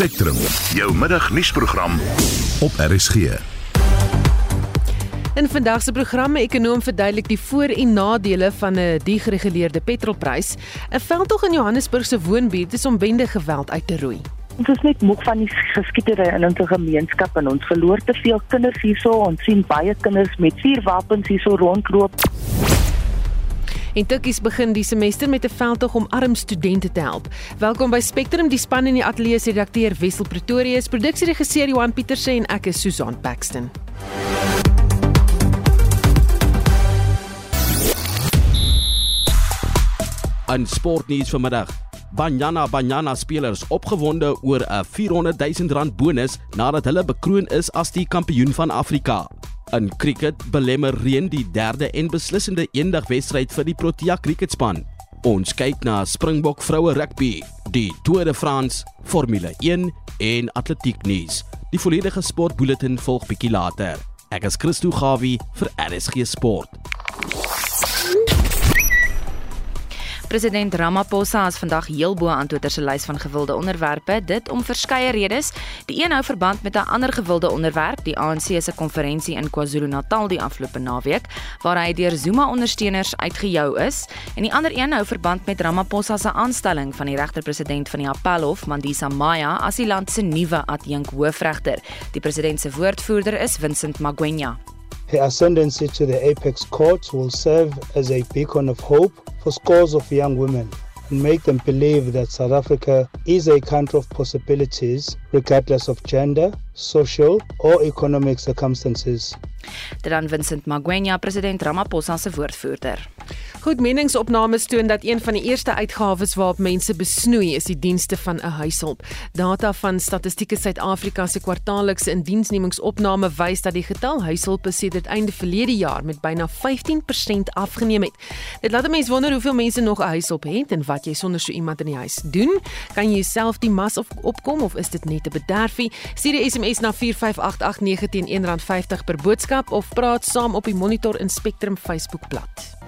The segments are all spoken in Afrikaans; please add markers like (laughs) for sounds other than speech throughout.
Spectrum, jou middagnuusprogram op RSG. In vandag se program 'n ekonom verduidelik die voor- en nadele van 'n degereguleerde petrolprys. 'n Veldtog in Johannesburg se woonbuurt is om bende geweld uit te roei. Ons is net moeg van die geskietery in ons gemeenskap en ons verloor te veel kinders hierso. Ons sien baie kinders met vuurwapens hierso rondloop. En Tukkies begin die semester met 'n veldtog om arm studente te help. Welkom by Spectrum, die span in die ateljee se redakteur Wessel Pretorius, produksieregisseur Johan Pieterse en ek is Susan Paxton. In sportnuus vanmiddag. Banyana Banyana spelers opgewonde oor 'n 400 000 rand bonus nadat hulle bekroon is as die kampioen van Afrika. In cricket belemmer reën die derde en beslissende eendagwedstryd vir die Protea cricketspan. Ons kyk na Springbok vroue rugby, die Tour de France, Formule 1 en atletiek nuus. Die volledige sportbulletin volg bietjie later. Ek is Christo Gawie vir RSG Sport. President Ramaphosa is vandag heel bo aan Twitter se lys van gewilde onderwerpe, dit om verskeie redes. Die een hou verband met 'n ander gewilde onderwerp, die ANC se konferensie in KwaZulu-Natal die afgelope naweek, waar hy deur Zuma-ondersteuners uitgejou is, en die ander een hou verband met Ramaphosa se aanstelling van die regter-president van die Appelhof, Mandisa Maya, as die land se nuwe adjunk hoofregter. Die president se woordvoerder is Vincent Magwenya. Her ascendancy to the apex court will serve as a beacon of hope for scores of young women and make them believe that South Africa is a country of possibilities regardless of gender, social or economic circumstances. Dit dan Vincent Magwenya, president Ramaphosa se woordvoerder. Goed meningsopnames toon dat een van die eerste uitgawes waarop mense besnoei is die dienste van 'n huishulp. Data van Statistieke Suid-Afrika se kwartaallikse indiensnemingsopname wys dat die getal huishulpe sedert einde verlede jaar met byna 15% afgeneem het. Dit laat 'n mens wonder hoeveel mense nog 'n huishulp het en wat jy sonder so iemand in die huis doen. Kan jy self die mas of opkom of is dit net 'n bederfie? Stuur 'n SMS na 45889 teen R1.50 per boodskap of praat saam op die Monitor in Spectrum Facebookblad.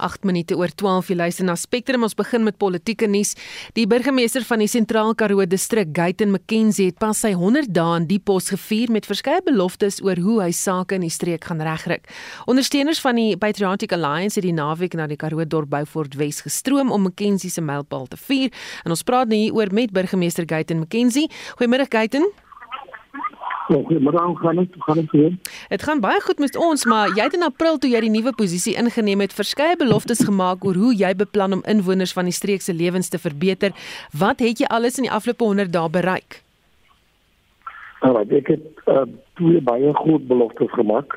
8 minute oor 12 jy luister na Spectrum ons begin met politieke nuus. Die burgemeester van die Sentraal Karoo distrik, Guyton McKenzie, het pas sy 100 dae in die pos gevier met verskeie beloftes oor hoe hy sake in die streek gaan regryk. Ondersteuners van die Patriotic Alliance het die naweek na die Karoo dorp Beaufort Wes gestroom om McKenzie se mylpaal te vier. En ons praat nou hier oor met burgemeester Guyton McKenzie. Goeiemôre Guyton. Goeiemôre, gaan dit gaan dit weer? Dit gaan baie goed met ons, maar jy het in April toe jy die nuwe posisie ingeneem het, verskeie beloftes gemaak oor hoe jy beplan om inwoners van die streek se lewens te verbeter. Wat het jy alles in die afgelope 100 dae bereik? Nou, ek het uh, twee baie groot beloftes gemaak.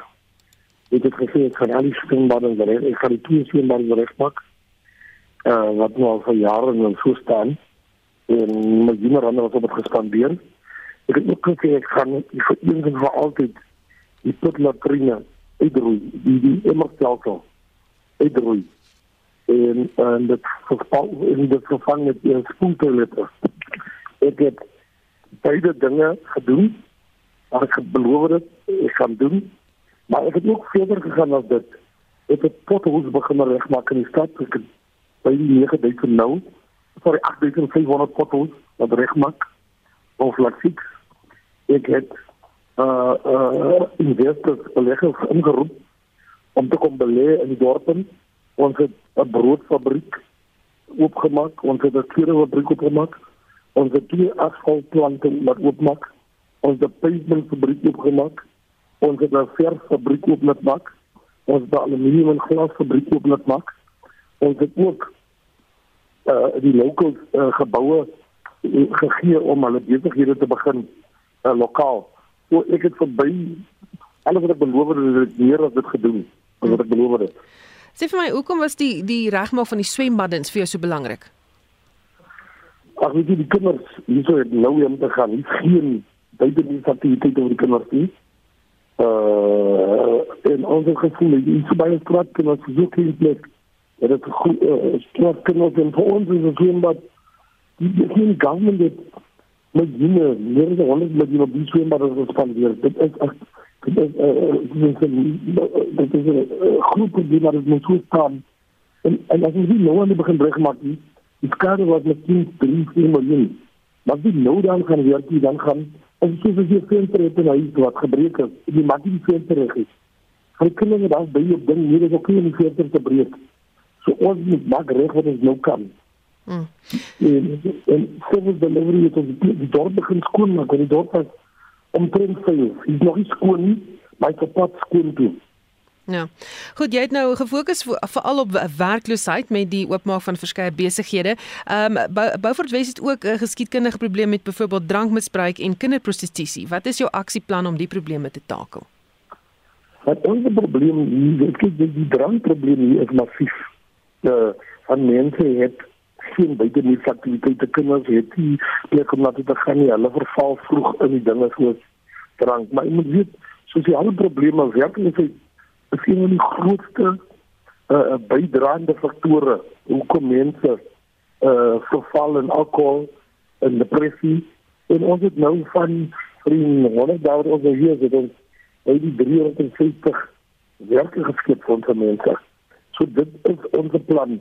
Ek het gesê ek gaan al die swembaden reg, ek gaan die twee swembaden regmaak. Uh wat nou al vir jare in so staan. En miljoene rande wat op het gespandeer. Ek het ook gesê ek gaan vir eens en vir altyd die putlatrine uitroei, die die emmerstelsel uitroei. En en dit verval in die vervang met die spoeltoilette. Ek het beide dinge gedoen. Maar ek het beloof dat ek gaan doen. Maar ek het ook verder gegaan as dit. Ek het potholes begin regmaak in die stad. Ek het by die 9000 nou, sorry 8500 potholes wat regmaak of laat fix ek het uh uh investors beleggers ingeroep om te kom belê in die dorpe. Ons het 'n broodfabriek oopgemaak, ons het 'n tweede fabriek oopgemaak. Ons het twee asfaltplante wat oopmaak. Ons het 'n pavementfabriek oopgemaak. Ons het 'n versfabriek oopgemaak. Ons het 'n aluminium en glasfabriek oopgemaak. Ons het ook uh die local uh, geboue gegee om hulle besighede te begin uh, lokaal. So ek het verby alles wat ek beloof het, het meer as dit gedoen as wat ek beloof het. Sê vir my, hoekom was die die regmaak van die swembaddens vir jou so belangrik? Ag weet jy die kinders, hierso het nou om te gaan, nie geen buitendiens aktiwiteite oor die kinders nie. Uh en ons het gevoel jy is baie straat kinders so klein plek. Dit is goed uh, straat kinders en vir ons is het swembad die die government het miljoene, meer as 100 miljoen op die swembad gespandeer. Dit is echt, dit is uh, dit is 'n groot probleem wat moet so staan. En en as ons nie nou aan die begin reg maak nie, Die skade was met 3 miljoen. Maar die nou dan gaan werk die dan gaan en sê as jy venster het en hy wat gebreek het, jy maak nie die venster reg nie. Hy kan nie dan by jou ding hier is ook nie die venster te breek. So ons moet maak reg wat ons nou kan. Mm. En, en service delivery het ons die, dorp begin skoon maak, want die dorp was omtrent. Hy is nog nie skoon nie, maar het pad skoon toe. Ja. Goed, jy het nou gefokus veral op werkloosheid met die oopmaak van verskeie besighede. Ehm um, Beaufort Wes het ook 'n geskiedkundige probleem met byvoorbeeld drankmisbruik en kinderprostitusie. Wat is jou aksieplan om die probleme te takel? Wat ons probleem hier is, is die drankprobleem hier is massief. Uh van mense het geen buitemuurse aktiwiteite kinders het nie plek om na te gaan nie. Hulle verval vroeg in die dinge soos drank. Maar jy moet weet, sosiale probleme werklik is een van die grootste uh bydraende faktore hoekom mense uh verval in alkohol en depressie en ons het nou van vriende wanneer daar oor hier is dit by die 350 werke geskep vir ons mense. So dit is ons plan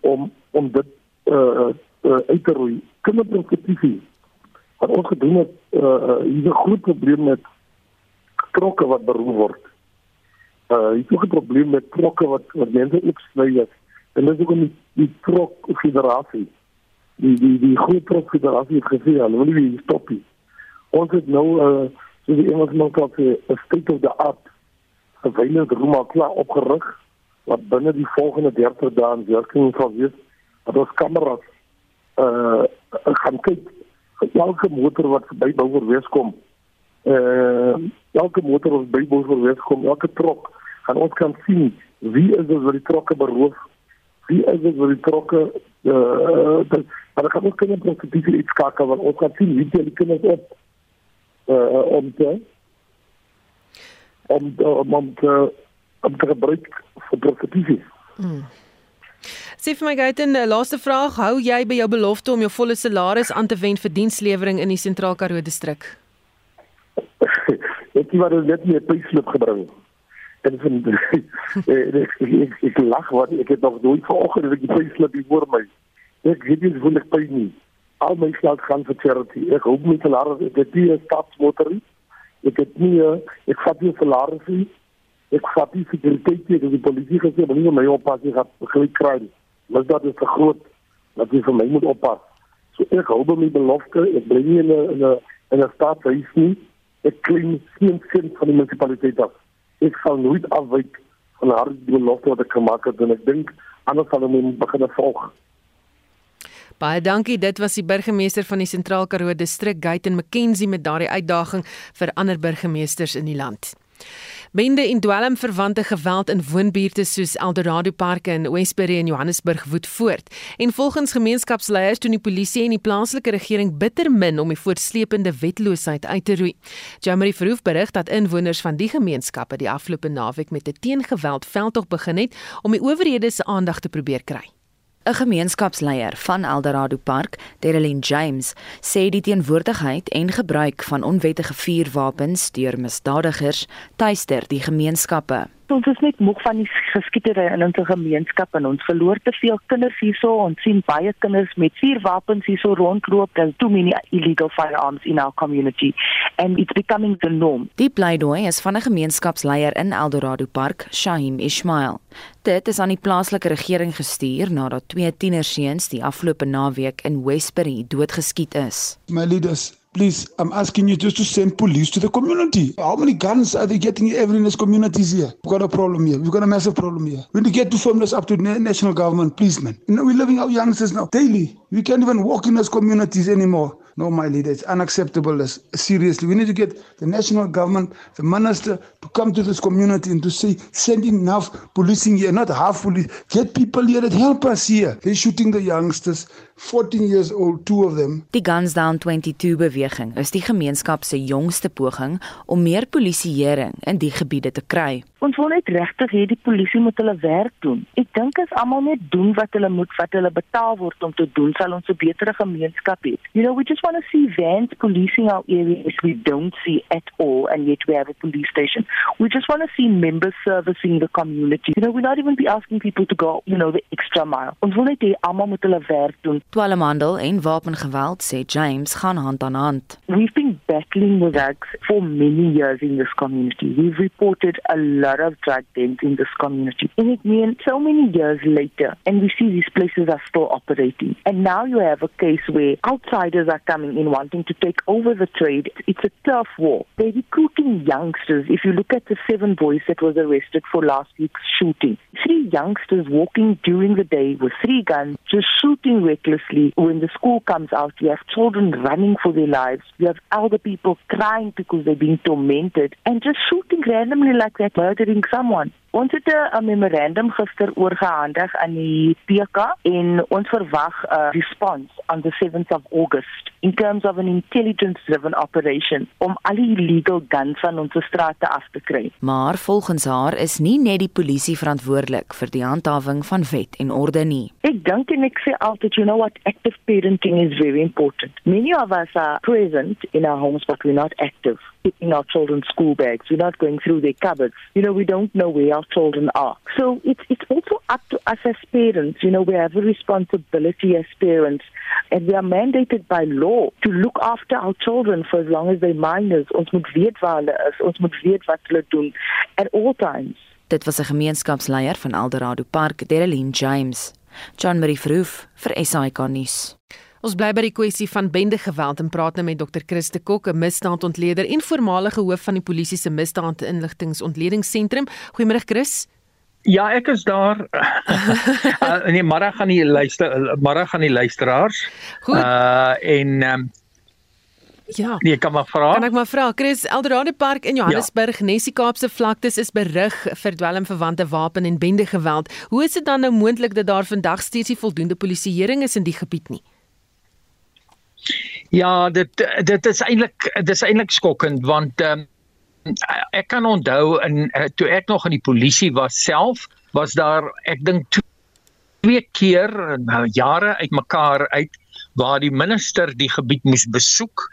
om om dit uh, uh uit te roei. Kinderprostitusie. Wat ons gedoen het uh hier 'n groot probleem met trokke wat beroep word uh jy het 'n probleem met trokke wat wat mense ook sny is. En dis ook 'n die trok federasie. Die die die groot trok federasie het gesê hulle wil nie stop nie. Ons het nou uh so die Engels maak op 'n state of the art verwylende room klaar opgerig wat binne die volgende 30 dae in werking sal wees. Dat ons kameras uh gaan kyk elke motor wat by Bouwer Wes kom. Uh elke motor wat by Bouwer Wes kom, elke trok gaan ons kan sien wie is dit wat die trokke beroof wie is dit wat die trokke eh uh, maar ek kan ook nie presies iets skakel want ons kan sien wie die kinders op eh om te om om om te om te gebruik vir presies hmm. Sê vir my Gaiten, laaste vraag, hou jy by jou belofte om jou volle salaris aan te wend vir dienslewering in die Sentraal Karoo distrik? (laughs) ek het maar net nie 'n payslip gebring. En van (laughs) ek ek, ek lag wat ek het nog nooit vanoggend ek die payslip voor my. Ek weet nie hoe ek pay nie. Al my geld gaan vir charity. Ek hoop my salaris ek het nie 'n staatsmotor ek het nie ek vat nie salaris nie. Ek vat nie sekuriteit nie. Die polisie gesê maar nie my oppas ek het gelyk kry maar dat is te groot dat jy vir my moet oppas so ek hou by my belofte ek bly nie in 'n in 'n staatshuis nie ek klim geen sin van die munisipaliteit af ek sal nooit afwyk van haar belofte wat ek gemaak het en ek dink anders sal hom begin volg. Baie dankie. Dit was die burgemeester van die Sentraal Karoo distrik, Guyton McKenzie met daardie uitdaging vir ander burgemeesters in die land. Bende en dwelmverwante geweld in woonbuurte soos Eldorado Parke in Westbury en Johannesburg woed voort. En volgens gemeenskapsleiers doen die polisie en die plaaslike regering bitter min om die voortsleepende wetloosheid uit te roei. Jamie Verhoef berig dat inwoners van die gemeenskappe die afgelope naweek met 'n teengeweld veldtog begin het om die owerhede se aandag te probeer kry. 'n Gemeenskapsleier van Eldorado Park, Darlene James, sê die teenwoordigheid en gebruik van onwettige vuurwapens deur misdadigers tuister die gemeenskappe ons is net moeg van die geskietery in ons gemeenskap en ons verloor te veel kinders hierso. Ons sien baie kinders met vuurwapens hierso rondloop. There's too many illegal firearms in our community. And it's becoming the norm. Die pleidooi is van 'n gemeenskapsleier in Eldorado Park Shahim Ismail. Dit is aan die plaaslike regering gestuur nadat twee tienerseuns die afgelope naweek in Westbury doodgeskiet is. My leaders Please, I'm asking you just to send police to the community. How many guns are they getting every in this communities here? We've got a problem here. We've got a massive problem here. We need to get to firm this up to the national government, please, man. You know, we're living our youngsters now daily. We can't even walk in those communities anymore. No, my leader, it's unacceptable. This. Seriously, we need to get the national government, the minister, to come to this community and to say, send enough policing here, not half police. Get people here that help us here. They're shooting the youngsters, 14 years old, two of them. Die Guns Down 22 beweging is die gemeenskap se jongste poging om meer polisieering in die gebiede te kry. Ons wil net regtig hê die polisie moet hulle werk doen. Ek dink as almal net doen wat hulle moet, wat hulle betaal word om te doen, sal ons 'n beter gemeenskap hê. You know, we just just want to see vans policing our areas we don't see at all, and yet we have a police station. We just want to see members servicing the community. You know, we're not even be asking people to go, you know, the extra mile. Ons wil net hê almal moet hulle werk doen. Dwelmhandel en wapengeweld sê James gaan hand aan hand. We've been battling with drugs for many years in this community. We've reported a lot of drug dens in this community. And it means so many years later, and we see these places are still operating. And now you have a case where outsiders are coming in wanting to take over the trade. It's a tough war. They're recruiting youngsters. If you look at the seven boys that was arrested for last week's shooting, three youngsters walking during the day with three guns, just shooting recklessly. When the school comes out, you have children running for their lives. You have elder people crying because they're being tormented and just shooting randomly like that, murdering someone. Ons het 'n memorandum gister oorgehandig aan die PK en ons verwag 'n response on the 7th of August in terms of an intelligence driven operation om al die illegal guns van ons strate af te kry. Maar volgens haar is nie net die polisie verantwoordelik vir die handhawing van wet en orde nie. Ek dink en ek sê altyd you know what active parenting is very important. Many of us are present in our homes but we're not active. Keeping our children's school bags. We're not going through their cupboards. You know, we don't know where our children are. So it's it's also up to us as parents. You know, we have a responsibility as parents, and we are mandated by law to look after our children for as long as they're minors. Ons moet weet waar hulle is. Ons moet weet wat hulle doen at all times. Dit was 'n gemeenskapsleier van Eldorado Park, Dereline James. John Marie Verhoef vir SAK nuus. Ons bly by die kwessie van bendegeweld en praat nou met Dr. Christe Kok, 'n misdaadontleder en voormalige hoof van die polisie se misdaadinligtingsontledingssentrum. Goeiemôre Chris. Ja, ek is daar. (laughs) uh, nee, môre gaan die luister môre gaan die luisteraars. Goed. Uh en um, Ja. nee, kan maar vra. Kan ek maar vra, Chris, Eldorado Park in Johannesburg, ja. Nessie Kaapse vlaktes is berig vir dwelmverwante wapen en bendegeweld. Hoe is dit dan nou moontlik dat daar vandag steeds nie voldoende polisieering is in die gebied nie? Ja, dit dit is eintlik dit is eintlik skokkend want um, ek kan onthou in uh, toe ek nog in die polisie was self was daar ek dink twee keer nou jare uitmekaar uit waar die minister die gebied moes besoek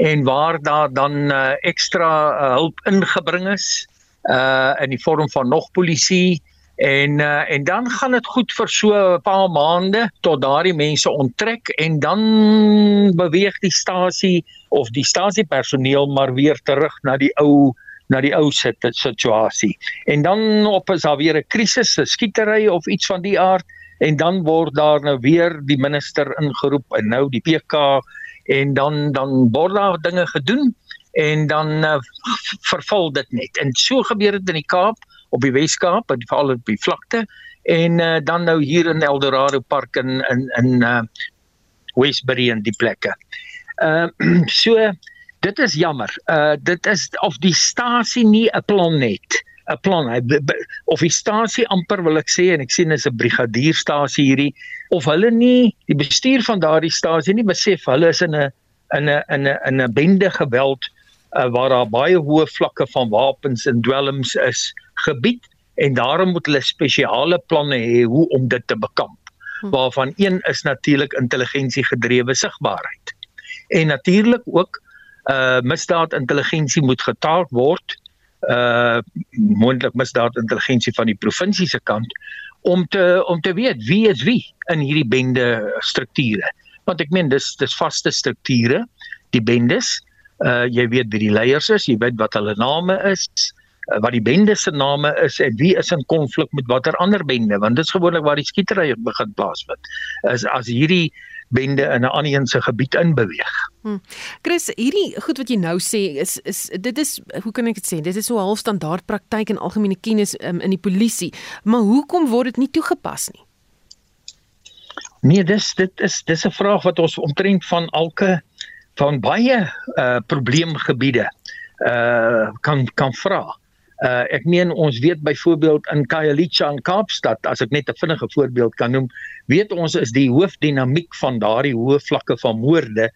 en waar daar dan uh, ekstra uh, hulp ingebring is uh in die vorm van nog polisie En uh, en dan gaan dit goed vir so 'n paar maande tot daardie mense onttrek en dan beweeg die stasie of die stasiepersoneel maar weer terug na die ou na die ou situasie. En dan op is daar weer 'n krisis, 'n skietery of iets van die aard en dan word daar nou weer die minister ingeroep en nou die PK en dan dan word daar dinge gedoen en dan uh, verval dit net. En so gebeur dit in die Kaap op die Weskaap en veral op die vlakte en uh, dan nou hier in Eldorado Park in in in uh Westbury en die plekke. Uh (clears throat) so dit is jammer. Uh dit is of die stasie nie 'n plan het 'n plan of die stasie amper wil ek sê en ek sien is 'n brigadierstasie hierdie of hulle nie die bestuur van daardie stasie nie besef hulle is in 'n in 'n in 'n in 'n bende geweld uh, waar daar baie hoë vlakke van wapens en dwelms is gebied en daarom moet hulle spesiale planne hê hoe om dit te bekamp. Hm. Waarvan een is natuurlik intelligensie gedrewe sigbaarheid. En natuurlik ook uh misdaad intelligensie moet getaak word uh moontlik misdaad intelligensie van die provinsie se kant om te om te weet wie is wie in hierdie bende strukture. Want ek meen dis dis vaste strukture, die bendes. Uh jy weet wie die leiers is, jy weet wat hulle name is, uh, wat die bende se name is en wie is in konflik met watter ander bende want dit is gewoonlik waar die skietery begin plaasvind. Is as hierdie bende in 'n ander een se gebied inbeweeg. Hmm. Chris, hierdie goed wat jy nou sê is is dit is hoe kan ek dit sê? Dit is so half standaard praktyk en algemene kennis um, in die polisie, maar hoekom word dit nie toegepas nie? Nee, dis dit is dis 'n vraag wat ons omtrent van elke van baie uh probleemgebiede uh kan kan vra. Uh ek meen ons weet byvoorbeeld in Khayelitsha in Kaapstad as ek net 'n vinnige voorbeeld kan noem, weet ons is die hoofdinamiek van daardie hoë vlakke van moorde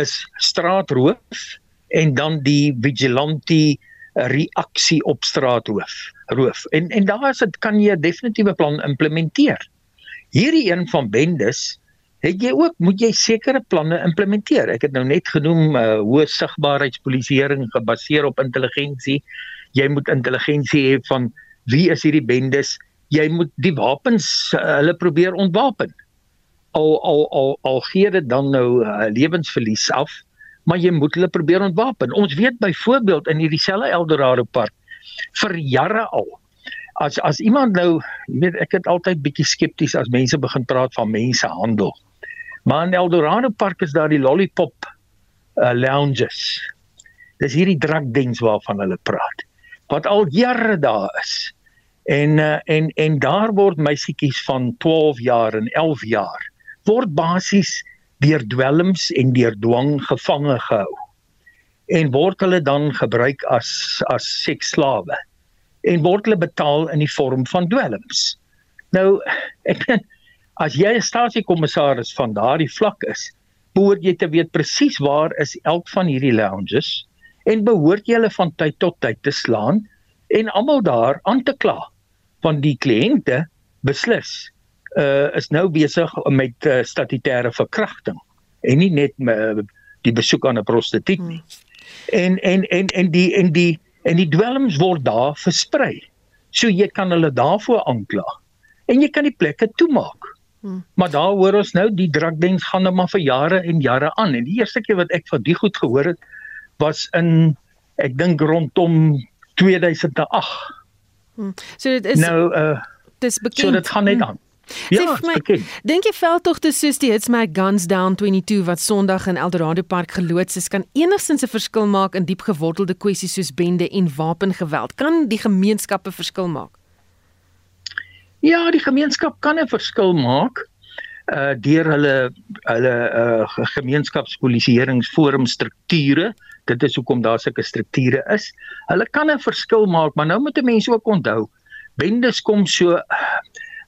is straatroof en dan die vigilante reaksie op straatroof. Roof. En en daar is dit kan jy 'n definitiewe plan implementeer. Hierdie een van bendes het jy ook moet jy sekere planne implementeer. Ek het nou net genoem uh, hoë sigbaarheidspolisieering gebaseer op intelligensie. Jy moet intelligensie hê van wie is hierdie bendes? Jy moet die wapens uh, hulle probeer ontwapen. Al al al al gee dit dan nou uh, lewensverlies af, maar jy moet hulle probeer ontwapen. Ons weet byvoorbeeld in hierdie selfe Eldorado park vir jare al as as iemand nou, jy weet ek het altyd bietjie skepties as mense begin praat van mensehandel. Maar in Eldorado Park is daar die lollipop uh, lounges. Dis hierdie drakdiens waarvan hulle praat. Wat al jare daar is. En uh, en en daar word meisietjies van 12 jaar en 11 jaar word basies deur dwelms en deur dwang gevange gehou. En word hulle dan gebruik as as seksslawe en word hulle betaal in die vorm van dwelms. Nou (laughs) ek dink as jy 'n stasiekommissaris van daardie vlak is, behoort jy te weet presies waar is elk van hierdie lounges en behoort jy hulle van tyd tot tyd te slaan en almal daar aan te kla van die kliënte beslis uh is nou besig met uh, statutêre verkrachting en nie net uh, die besoek aan 'n prostituut nie. Hmm. En en en en die en die en die dwelms word daar versprei. So jy kan hulle daarvoor aankla en jy kan die plekke toemaak. Hmm. Maar daar hoor ons nou die drugdens gaan nou maar vir jare en jare aan en die eerste keer wat ek van die goed gehoor het was in ek dink rondom 2008. Hmm. So dit is nou uh dis bekend. So dit gaan net hmm. aan. Ja, my, dink jy veldtogte soos die Hits My Guns Down 22 wat Sondag in Eldorado Park geloods is, kan enigstens 'n verskil maak in diep gewortelde kwessies soos bende en wapengeweld? Kan die gemeenskappe verskil maak? Ja, die gemeenskap kan 'n verskil maak uh deur hulle hulle uh gemeenskapspolisieeringsforum strukture. Dit is hoekom daar sulke strukture is. Hulle kan 'n verskil maak, maar nou moet mense ook onthou, bendes kom so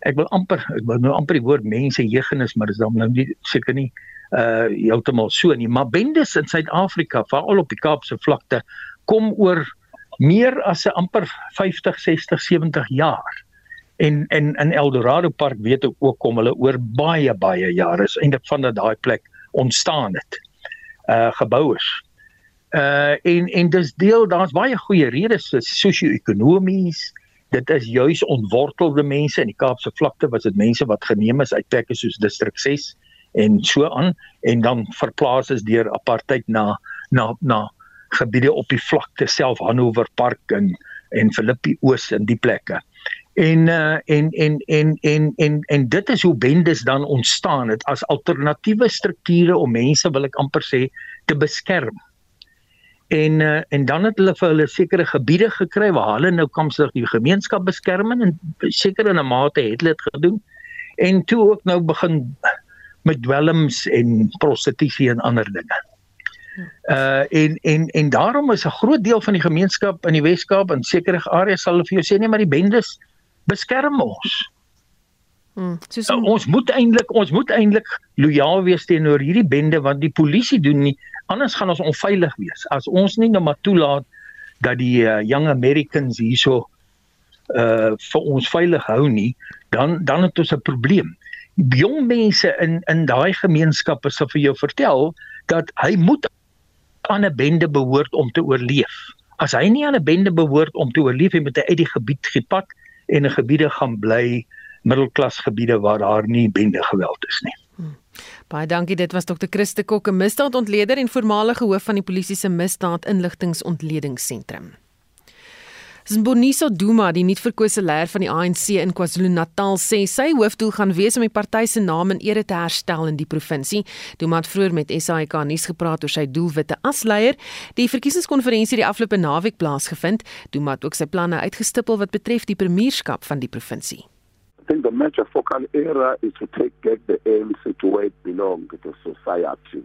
ek wil amper ek wil nou amper die woord mense jeugenis maar dis dan nou nie seker nie uh heeltemal so nie maar bendes in Suid-Afrika veral op die Kaapse vlakte kom oor meer as 'n amper 50 60 70 jaar en en in Eldorado Park weet ek ook kom hulle oor baie baie jare is eintlik van daai plek ontstaan het uh gebou is uh en en dis deel daar's baie goeie redes sosio-ekonomies dit is juis ontwortelde mense in die Kaapse vlakte was dit mense wat geneem is uit plekke soos distrik 6 en so aan en dan verplaas is deur apartheid na na na gebiede op die vlakte self Hanover Park en en Philippi Oos in die plekke. En uh, en en en en en en dit is hoe bendes dan ontstaan het as alternatiewe strukture om mense wil ek amper sê te beskerm. En uh, en dan het hulle vir hulle sekere gebiede gekry waar hulle nou kan sig die gemeenskap beskerm en seker in 'n mate het hulle dit gedoen. En toe ook nou begin met dwelms en prostitusie en ander dinge. Uh en en en daarom is 'n groot deel van die gemeenskap in die Wes-Kaap en sekere areas sal vir jou sê nee maar die bendes beskerm ons. Hmm, so uh, ons moet eintlik ons moet eintlik lojaal wees teenoor hierdie bende want die polisie doen nie anders gaan ons onveilig wees. As ons nie nou maar toelaat dat die uh, young americans hierso uh vir ons veilig hou nie dan dan het ons 'n probleem. Jong mense in in daai gemeenskappe sal vir jou vertel dat hy moet aan 'n bende behoort om te oorleef. As hy nie aan 'n bende behoort om te oorleef hy moet hy uit die gebied gepad en 'n gebiede gaan bly middelklas gebiede waar daar nie bende geweld is nie hmm. Baie dankie. Dit was Dr. Christe Kok, 'n misdaadontleder en voormalige hoof van die polisie se misdaadinligtingsontledingssentrum. Zboniso Duma, die nuutverkose leier van die ANC in KwaZulu-Natal, sê sy hoofdoel gaan wees om die party se naam en ere te herstel in die provinsie. Duma het vroeër met SAK nuus gepraat oor sy doelwitte as leier. Die verkiesingskonferensie die afgelope naweek plaasgevind. Duma het ook sy planne uitgestipel wat betref die premierskap van die provinsie. think the major focal area is to take get the ANC to where it belongs, to society.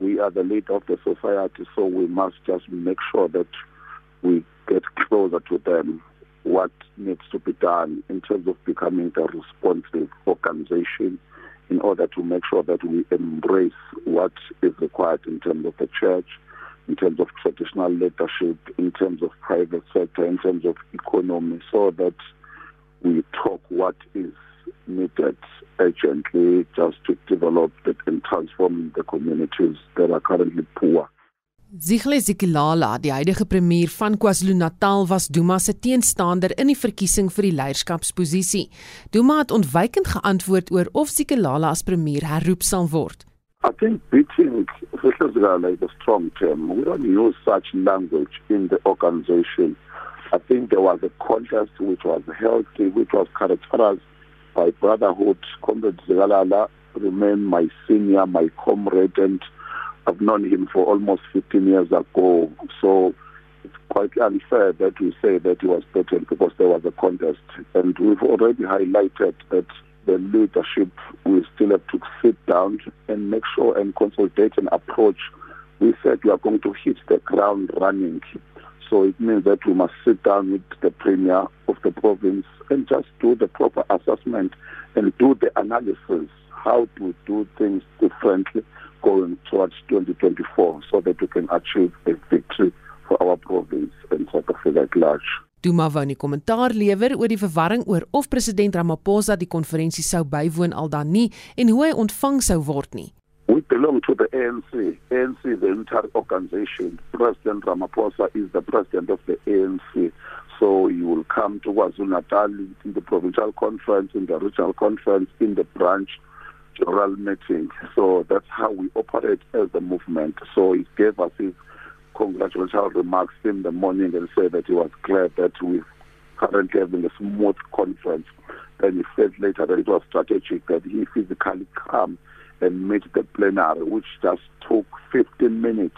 We are the lead of the society, so we must just make sure that we get closer to them. What needs to be done in terms of becoming a responsive organization in order to make sure that we embrace what is required in terms of the church, in terms of traditional leadership, in terms of private sector, in terms of economy, so that we talk what is needed urgently just to develop and transform the communities that are currently poor. Zihle Zikalala, die huidige premier van KwaZulu-Natal, was Duma se teenstander in die verkiesing vir die leierskapsposisie. Duma het ontwykend geantwoord oor of Zikalala as premier herroep sal word. I think beating Zikalala is a strong term. We don't use such language in the organization. I think there was a contest which was healthy, which was characterized by brotherhood. Comrade Zikalala remained my senior, my comrade, and I've known him for almost 15 years ago. So it's quite unfair that we say that he was beaten because there was a contest. And we've already highlighted that the leadership we still have to sit down and make sure and consolidate an approach. We said we are going to hit the ground running. So it means that we must sit down with the premier of the province and just do the proper assessment and do the analysis how to do things differently going towards 2024 so that we can achieve a victory for our province and South Africa at large. Duma wou 'n kommentaar lewer oor die verwarring oor of president Ramaphosa die konferensie sou bywoon al dan nie en hoe hy ontvang sou word nie. We belong to the ANC. ANC is the entire organization. President Ramaphosa is the president of the ANC. So you will come to KwaZulu-Natal in the provincial conference, in the regional conference, in the branch general meeting. So that's how we operate as a movement. So he gave us his congratulatory remarks in the morning and said that he was glad that we're currently having a smooth conference. Then he said later that it was strategic that he physically come and meet the plenary, which just took 15 minutes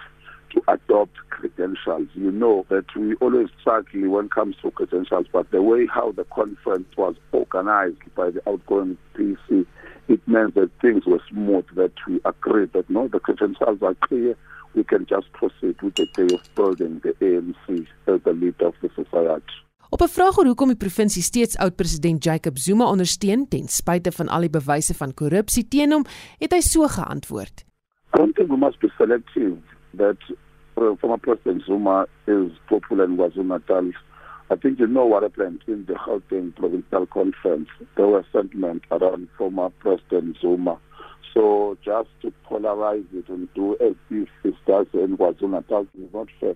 to adopt credentials. You know that we always struggle when it comes to credentials, but the way how the conference was organized by the outgoing PC it meant that things were smooth, that we agreed that no, the credentials are clear, we can just proceed with the day of building the ANC as the leader of the society. Op 'n vraag oor hoekom die provinsie steeds oud-president Jacob Zuma ondersteun ten spyte van al die bewyse van korrupsie teen hom, het hy so geantwoord: I don't think we must be selective that uh, former President Zuma is popular in KwaZulu-Natal I think you know what happened in the Gauteng Provincial Conference. There was sentiment around former President Zuma. So just to polarize it and do as if it does in KwaZulu-Natal is not fair.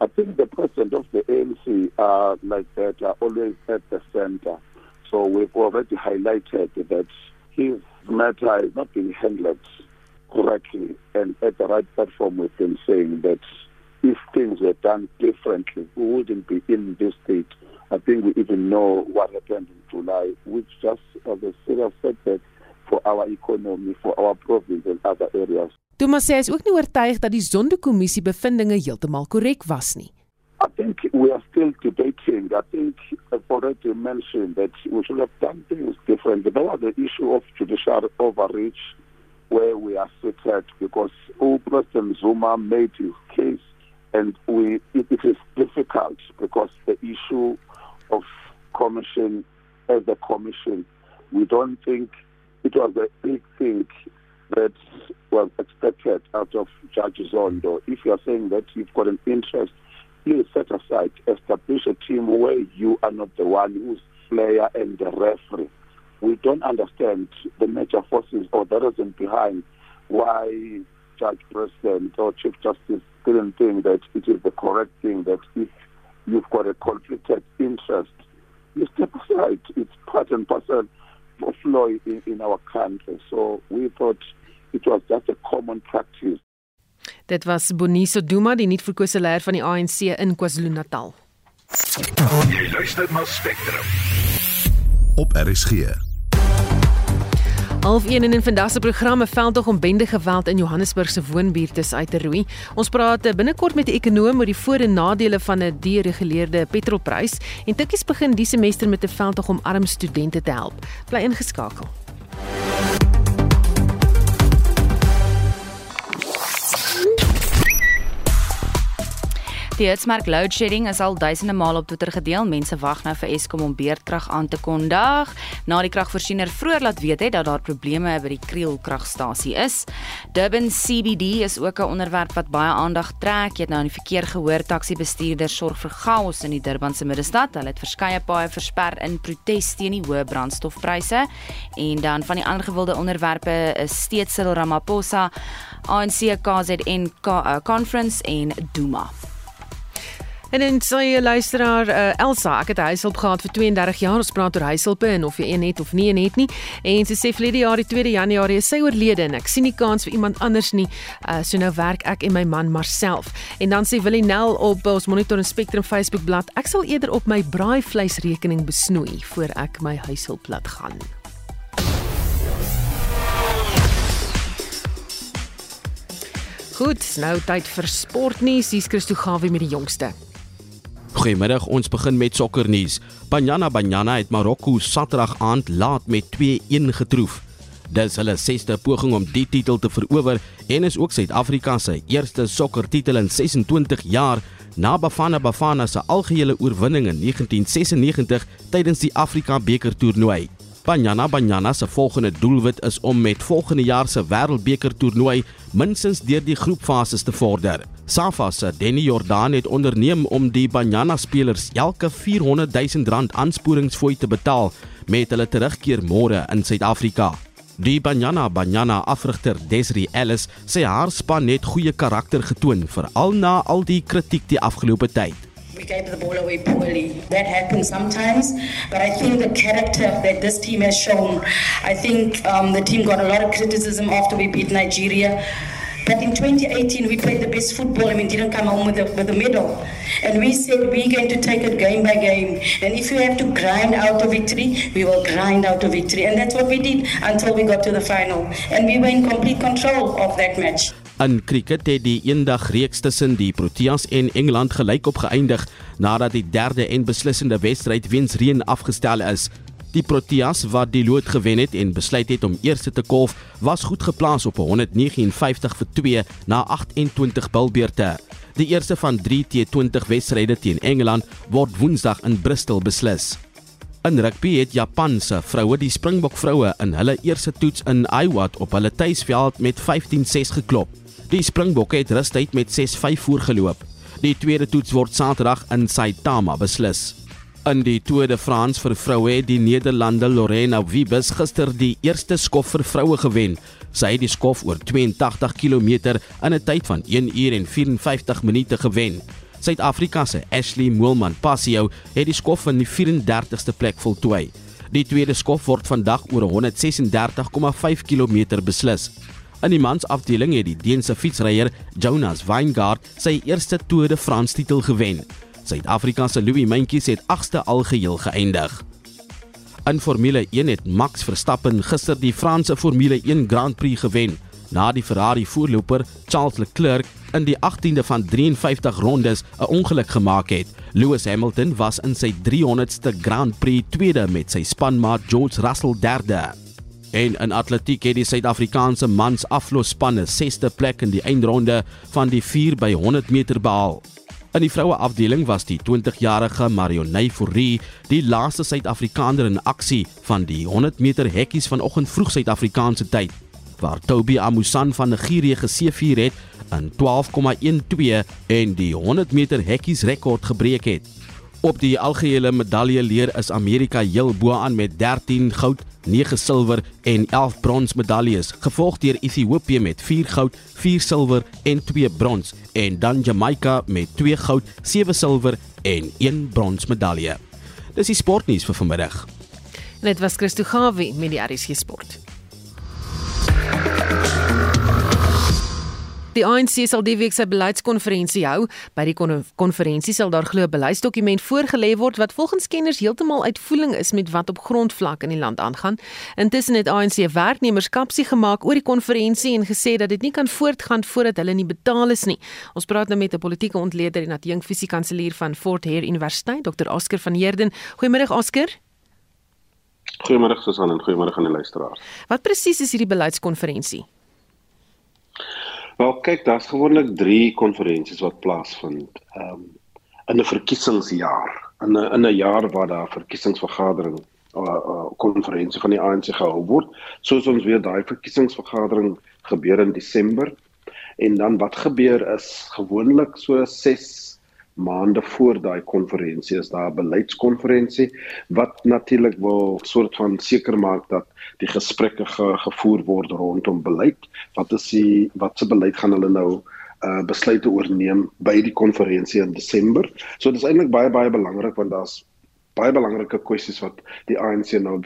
I think the president of the ANC are uh, like that are always at the center. So we've already highlighted that his matter is not being handled correctly and at the right platform we've been saying that if things were done differently, we wouldn't be in this state. I think we even know what happened in July, which just was a serious setback for our economy, for our province and other areas. Thomas sê hy is ook nie oortuig dat die Zondo-kommissie bevindinge heeltemal korrek was nie. I think we are still debating. I think I've already mentioned that we should have done things differently. There was the issue of judicial overreach where we are seated because President Zuma made his case and we it, it is difficult because the issue of commission as a commission we don't think it was a big thing that was expected out of Judge Zondo. If you are saying that you've got an interest, please set aside, establish a team where you are not the one who's player and the referee. We don't understand the major forces or the reason behind why Judge President or Chief Justice didn't think that it is the correct thing that if you've got a conflicted interest, you step aside. It's part and parcel of law in, in our country. So we thought it was just a common practice. Dit was Boniso Duma, die nuutverkose leier van die ANC in KwaZulu-Natal. Jy luister na Spectrum. Op RSG. Half 1 in vandag se programme veldtog om bende geweld in Johannesburg se woonbuurte uit te roei. Ons praat eh, binnekort met 'n ekonoom oor die voor- en nadele van 'n dereguleerde petrolprys en tikkies begin die semester met 'n veldtog om arm studente te help. Bly ingeskakel. Die hitsmerk load shedding is al duisende male op Twitter gedeel. Mense wag nou vir Eskom om beurtkrag aan te kondig. Na die kragvoorsiener vroeër laat weet het dat daar probleme by die Kriel kragstasie is. Durban CBD is ook 'n onderwerp wat baie aandag trek. Jy het nou in die verkeer gehoor taxi bestuurders sorg vir chaos in die Durban se middestad. Hulle het verskeie paaie versper in protes teen die hoë brandstofpryse. En dan van die ander gewilde onderwerpe is steeds Cyril Ramaphosa, ANC KZN Conference en Duma. En sê jy luisteraar uh, Elsa, ek het 'n huishulp gehad vir 32 jaar. Ons praat oor huishulpe en of jy een het of nie een het nie. En sy sê verlede jaar die 2 Januarie is sy oorlede en ek sien nie kans vir iemand anders nie. Uh, so nou werk ek en my man maar self. En dan sê Willie Nel op ons Monitor en Spectrum Facebook bladsy, ek sal eerder op my braaivleisrekening besnoei voor ek my huishulp laat gaan. Goed, nou tyd vir sportnuus. Hier's Christo Gawie met die jongste. Goeiemiddag, ons begin met sokkernuus. Banyana Banyana het Marokko Saterdag aand laat met 2-1 getroof. Dis hulle sesde poging om die titel te verower en is ook Suid-Afrika se eerste sokkertitel in 26 jaar na Bafana Bafana se algehele oorwinning in 1996 tydens die Afrika beker toernooi. Banyana Banyana se volgende doelwit is om met volgende jaar se Wêreldbeker toernooi minstens deur die groepfases te vorder. Safa se Denny Jordan het onderneem om die Banyana spelers elke 400 000 rand aansporingsfooi te betaal met hulle terugkeer môre in Suid-Afrika. Die Banyana Banyana afrigter Desri Ellis sê haar span het goeie karakter getoon veral na al die kritiek die afgelope tyd. we gave the ball away poorly. That happens sometimes, but I think the character that this team has shown, I think um, the team got a lot of criticism after we beat Nigeria. But in 2018, we played the best football and we didn't come home with a, with a medal. And we said we're going to take it game by game. And if we have to grind out a victory, we will grind out a victory. And that's what we did until we got to the final. And we were in complete control of that match. In cricket het die eendag reeks tussen die Proteas en Engeland gelykop geëindig nadat die derde en beslissende wedstryd weens reën afgestel is. Die Proteas wat die lood gewen het en besluit het om eerste te kolf, was goed geplaas op 159 vir 2 na 28 bilbeerte. Die eerste van 3 T20 wedstryde teen Engeland word Woensdag in Bristol beslis. In rugby het Japan se vroue die Springbok vroue in hulle eerste toets in Iowa op hulle tuisveld met 15-6 geklop. Die Springbokke het rustyd met 6-5 voorgeloop. Die tweede toets word Saterdag in Saitama beslis. In die Tour de France vir vroue het die Nederlander Lorena Wiebes gister die eerste skof vir vroue gewen. Sy het die skof oor 82 km in 'n tyd van 1 uur en 54 minute gewen. Suid-Afrika se Ashley Moelman Passio het die skof in die 34ste plek voltooi. Die tweede skof word vandag oor 136,5 km beslis. In die mansafdeling het die Deense fietsryer Jonas Vingegaard sy eerste Tour de France titel gewen. Suid-Afrika se Louis Mentjes het 8ste algeheel geëindig. In Formule 1 het Max Verstappen gister die Franse Formule 1 Grand Prix gewen na die Ferrari voorloper Charles Leclerc in die 18de van 53 rondes 'n ongeluk gemaak het. Lewis Hamilton was in sy 300ste Grand Prix tweede met sy spanmaat George Russell derde. En in atletiek het die Suid-Afrikaanse mans aflosspanne 6ste plek in die eindronde van die 4 by 100 meter behaal. In die vroue afdeling was die 20-jarige Marionay Fourie die laaste Suid-Afrikaner in aksie van die 100 meter hekkies vanoggend vroeg Suid-Afrikaanse tyd waar Toby Amusan van Nigerië geseëvier het in 12,12 en die 100 meter hekkies rekord gebreek het. Op die algehele medalje leer is Amerika heel bo aan met 13 goud, 9 silwer en 11 brons medaljes, gevolg deur Ethiopië met 4 goud, 4 silwer en 2 brons en dan Jamaica met 2 goud, 7 silwer en 1 brons medalje. Dis die sportnuus vir vanmiddag. Dit was Christo Gawie met die RSG Sport. Die ANC sal die week sy beleidskonferensie hou. By die konferensie sal daar glo 'n beleidsdokument voorgelê word wat volgens kenners heeltemal uitvoering is met wat op grondvlak in die land aangaan. Intussen het ANC werknemers kapsie gemaak oor die konferensie en gesê dat dit nie kan voortgaan voordat hulle nie betaal is nie. Ons praat nou met 'n politieke ontleder en adjunk fisiekanselier van Fort Hare Universiteit, Dr. Oscar van Heerden. Goeiemôre Oscar. Goeiemôre Susan en goeiemôre aan die luisteraars. Wat presies is hierdie beleidskonferensie? Wel kyk, daar's gewoonlik 3 konferensies wat plaasvind. Ehm um, in 'n verkiesingsjaar, in 'n in 'n jaar waar daar verkiesingsvergadering konferensie uh, uh, van die ANC gehou word. Soos ons weer daai verkiesingsvergadering gebeur in Desember. En dan wat gebeur is gewoonlik so 6 maande voor daai konferensie is daar 'n beleidskonferensie wat natuurlik wil soort van seker maak dat die gesprekke ge, gevoer word rondom beleid. Wat is die wat se beleid gaan hulle nou uh besluite oorneem by die konferensie in Desember. So dit is eintlik baie baie belangrik want daar's baie belangrike kwessies wat die ANC nou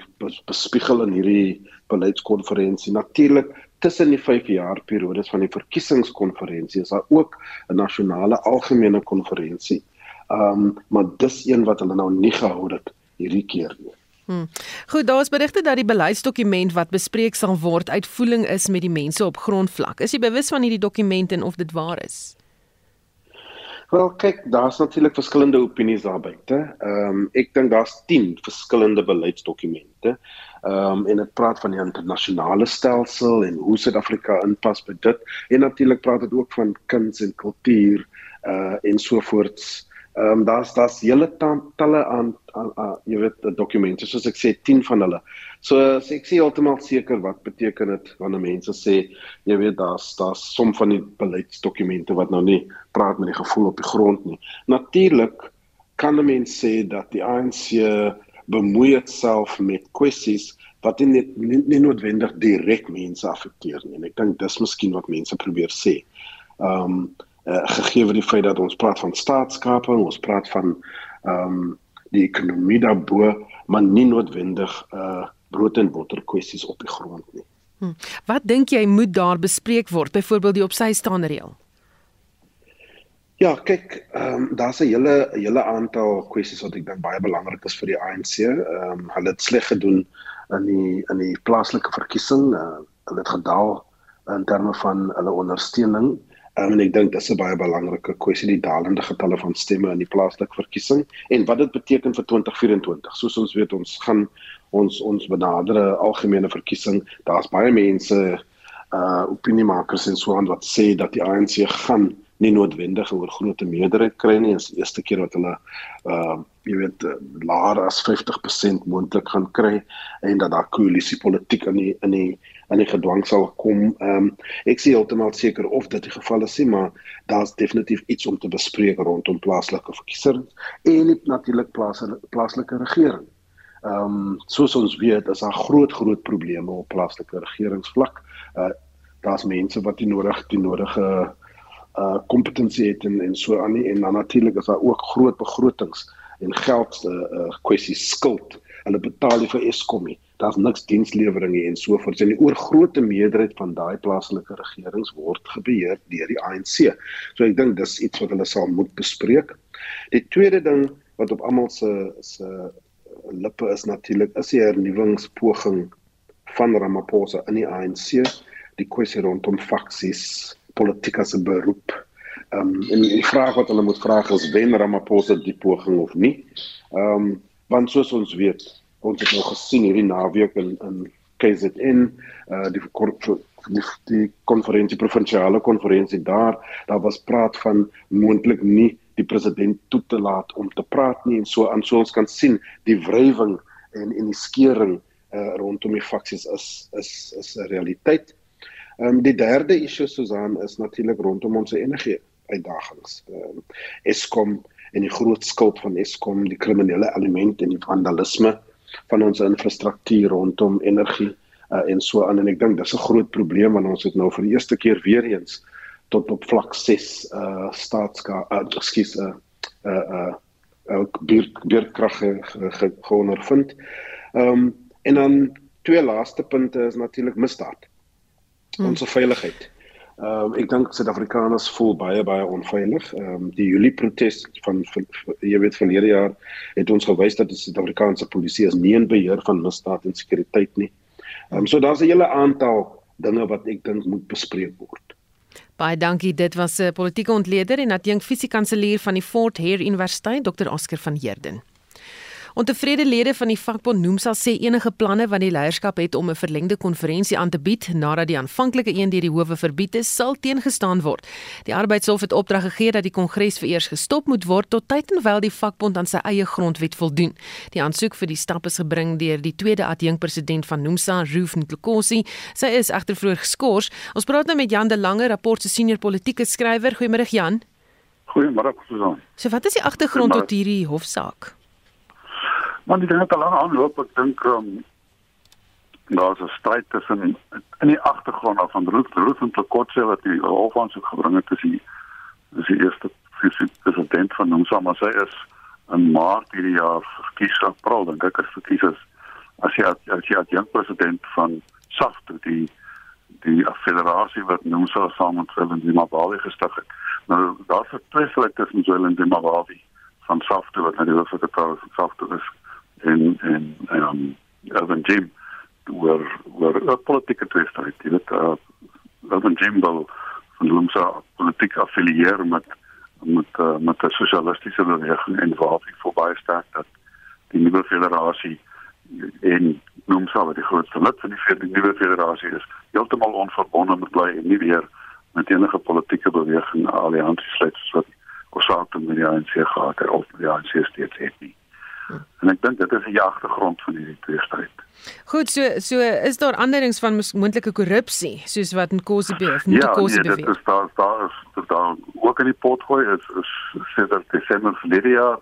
bespiegel in hierdie beleidskonferensie. Natuurlik tussen die 5 jaar periodes van die verkiesingskonferensie is daar ook 'n nasionale algemene konferensie. Ehm um, maar dis een wat hulle nou nie gehou het hierdie keer nie. Hmm. Goed, daar is berigte dat die beleidsdokument wat bespreek sal word uitvoering is met die mense op grondvlak. Is jy bewus van hierdie dokument en of dit waar is? Wel kyk, daar's natuurlik verskillende opinies daar buite. Ehm um, ek dink daar's 10 verskillende beleidsdokumente. Ehm um, en dit praat van die internasionale stelsel en hoe Suid-Afrika inpas by dit. En natuurlik praat dit ook van kuns en kultuur uh en so voorts. Ehm um, daar's daar's hele talle aan, aan, aan jy weet dokumente soos ek sê 10 van hulle. So as ek sê heeltemal seker wat beteken dit wanneer mense sê jy weet daar's daar's som van die beleidsdokumente wat nou nie praat met die gevoel op die grond nie. Natuurlik kan 'n mens sê dat die ANC bemoei itself met kwessies wat nie net nie, nie noodwendig direk mense affekteer nie. En ek dink dis miskien wat mense probeer sê. Ehm um, uh, gegee word die feit dat ons praat van staatskaping, ons praat van ehm um, die ekonomie daarbo, maar nie noodwendig uh brood en botter kwessies op die grond nie. Hm. Wat dink jy moet daar bespreek word, byvoorbeeld die opsy staande reël? Ja, kyk, ehm um, daar's 'n hele hele aantal kwessies wat ek dink baie belangrik is vir die ANC. Ehm um, hulle het sleg gedoen in die in die plaaslike verkiesing. Uh, hulle het gedaal in terme van hulle ondersteuning. Um, en ek dink dis 'n baie belangrike kwessie die dalende getalle van stemme in die plaaslike verkiesing en wat dit beteken vir 2024. Soos ons weet, ons gaan ons ons benadere algemene verkiesing. Daar's baie mense uh opiniemakers en so aan wat sê dat die ANC gaan nie noodwendig oor groot meerderheid kry nie. Dit is die eerste keer wat hulle uh jy weet laer as 50% moontlik gaan kry en dat daar koalisie politiek in die in die in die gedwang sal kom. Ehm um, ek sê heeltemal seker of dit die geval is, maar daar's definitief iets om te bespreek rondom plaaslike verkiesings en natuurlik plaaslike regering. Ehm um, soos ons weet, is daar groot groot probleme op plaaslike regeringsvlak. Uh daar's mense wat nie nodig die nodige uh kompetensie het en en so aan nie en dan natuurlik is daar ook groot begrotings en geld uh, uh kwessies skuld. Hulle betaal nie vir Eskom nie. Daar's niks diensleweringe en so voort. En die oorgrootste meerderheid van daai plaaslike regerings word gebeheer deur die ANC. So ek dink dis iets wat hulle sal moet bespreek. Die tweede ding wat op almal se se lippe is natuurlik is die hernuwingspoging van Ramaphosa in die ANC, die kwessie rondom faksies, politiek as 'n beroep. Ehm um, en die vraag wat hulle moet vra is wen Ramaphosa die poging of nie. Ehm um, want soos ons weet, ons het nou gesien hierdie naweek in in KZN, uh die die, die konferensie provinsiale konferensie daar, daar was praat van moontlik nie die president toe te laat om te praat nie en so aan so ons kan sien die wrywing en en die skeuring uh, rondom die faksies is is is 'n realiteit. Ehm um, die derde issue Susan is natuurlik rondom ons energie uitdagings. Ehm um, Eskom en die groot skuld van Eskom, die kriminele element en die vandalisme van ons infrastruktuur rondom energie uh, en so aan en ek dink dis 'n groot probleem want ons het nou vir die eerste keer weer eens tot op vlak 6 uh staatska uh ekskuus uh uh uh ook beerkrag geondervind. Ehm um, en dan twee laaste punte is natuurlik misdaad. Hmm. Ons veiligheid. Ehm um, ek dink Suid-Afrikaners voel baie baie onveilig. Ehm um, die Julie protes van, van, van jy weet verlede jaar het ons gewys dat die Suid-Afrikaanse polisie is nie in beheer van misdaad en sekuriteit nie. Ehm um, so daar's 'n hele aantal dinge wat ek dink moet bespreek word. Baie dankie. Dit was 'n politieke ontleder en adjunk fisiekanselier van die Fort Hare Universiteit, Dr. Oscar van Heerden. Ontevrede lede van die vakbond Nomsa sê enige planne wat die leierskap het om 'n verlengde konferensie aan te bied nadat die aanvanklike een deur die howe verbied is, sal teengestaan word. Die arbeidshof het opdrag gegee dat die kongres vereers gestop moet word tot tyd en wyl die vakbond aan sy eie grondwet voldoen. Die aansoek vir die stap is gebring deur die tweede adjunkpresident van Nomsa, Roof Nkosi. Sy is egter vroeër geskort. Ons praat nou met Jan de Lange, rapport se senior politieke skrywer. Goeiemôre Jan. Goeiemôre Susan. So wat is die agtergrond tot hierdie hofsaak? Want die ding het al lank aanloop, ek dink um, daar's 'n stryd tussen in die agtergrond af van Ruth Ruth en Plakotse wat die hof aan so gebring het is die die eerste president van ons maar sy is in Maart hierdie jaar verkies April dink ek is verkies is as jy as jy as jong president van SAFT die die federasie wat nou so saam met Willem de Mabali gestig het. Nou daar's 'n twislik tussen Willem de Mabali van SAFT wat nou die hoofsekretaris van SAFT is en en en um, Evan Jim oor oor 'n politieke tweestryd. Jy weet, uh, Evan Jim wil van Lumsa politiek affilieer met met uh, met 'n sosialistiese beweging en waar hy verby staan dat die nuwe federasie en Lumsa wat die grootste lid van die, die nuwe federasie is, heeltemal onverbonde moet bly en nie weer met enige politieke beweging alliansie sluit soos wat Osaka met die ANC gehad het of die ANC steeds het nie. En ek dink dit is die agtergrond van hierdie tweestryd. Goed, so so is daar anderings van moontlike korrupsie soos wat Nkosi beheer, Nkosi beheer. Ja, nee, dit is daar daar is daar ook in die pot gooi is is sedert Desember verlede jaar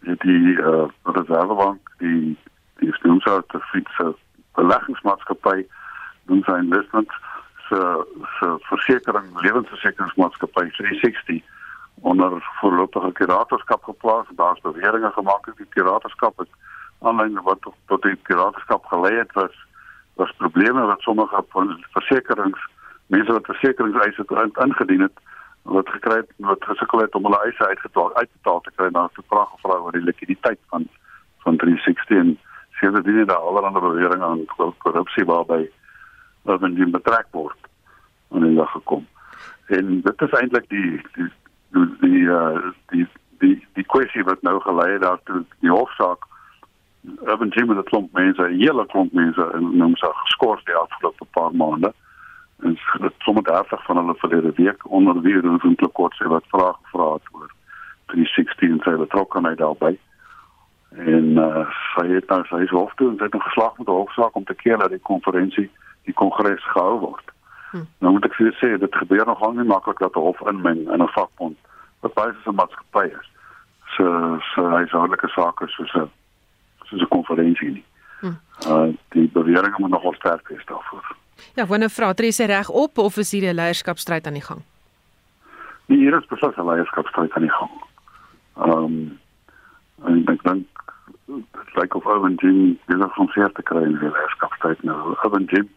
die eh uh, Reservebank die die Stumsa te fixe beleggingsmaatskappy doen sy investment se se versekering lewensversekeringsmaatskappy 360 onder voorlopige kuratorskap geplaas. Daar's beweringe gemaak dat die kuratorskap het aanlyn wat tot, tot die kuratorskap gelei het was was probleme wat sommige van versekerings mense wat versekeringseise ingedien het wat gekry het wat gesukkel het om hulle eise uitbetaal uitbetaal te kry na 'n vraag gevra oor die likwiditeit van van 360 en sien dat dit daar allerlei beweringe aan korrupsie waarby wat in betrek word aan die lig gekom. En dit is eintlik die die die die uh, die die die kwessie wat nou gelei het daartoe die hofsaak Urban Gym het klomp mense, 'n hele klomp mense in ons geskort die afgelope paar maande. En sommer daarsig van hulle verlede week onder wie hulle eintlik kort sê wat vrae gevra het oor 316 sy betrokkenheid daarbey. En uh, sy het nou sy hof toe en sy het 'n geslag met die hofsaak om te keer dat die konferensie die kongres gehou word. Hm. Nou moet ek vir sê dit gebeur nogal nie maklik dat 'n hof inmeng in 'n vakbond wat baie so 'n maatskappy is. So so huishoudelike sake soos 'n soos 'n konferensie nie. Hm. Uh die beweringe moet nogal sterk wees daarvoor. Ja, wanneer vra Therese reg op of is hier 'n leierskapstryd aan die gang? Nee, hier is beslis 'n leierskapstryd aan die gang. Ehm um, en ek dink dit lyk of Owen Jim weer van seer te kry in die leierskapstryd nou. Owen Jim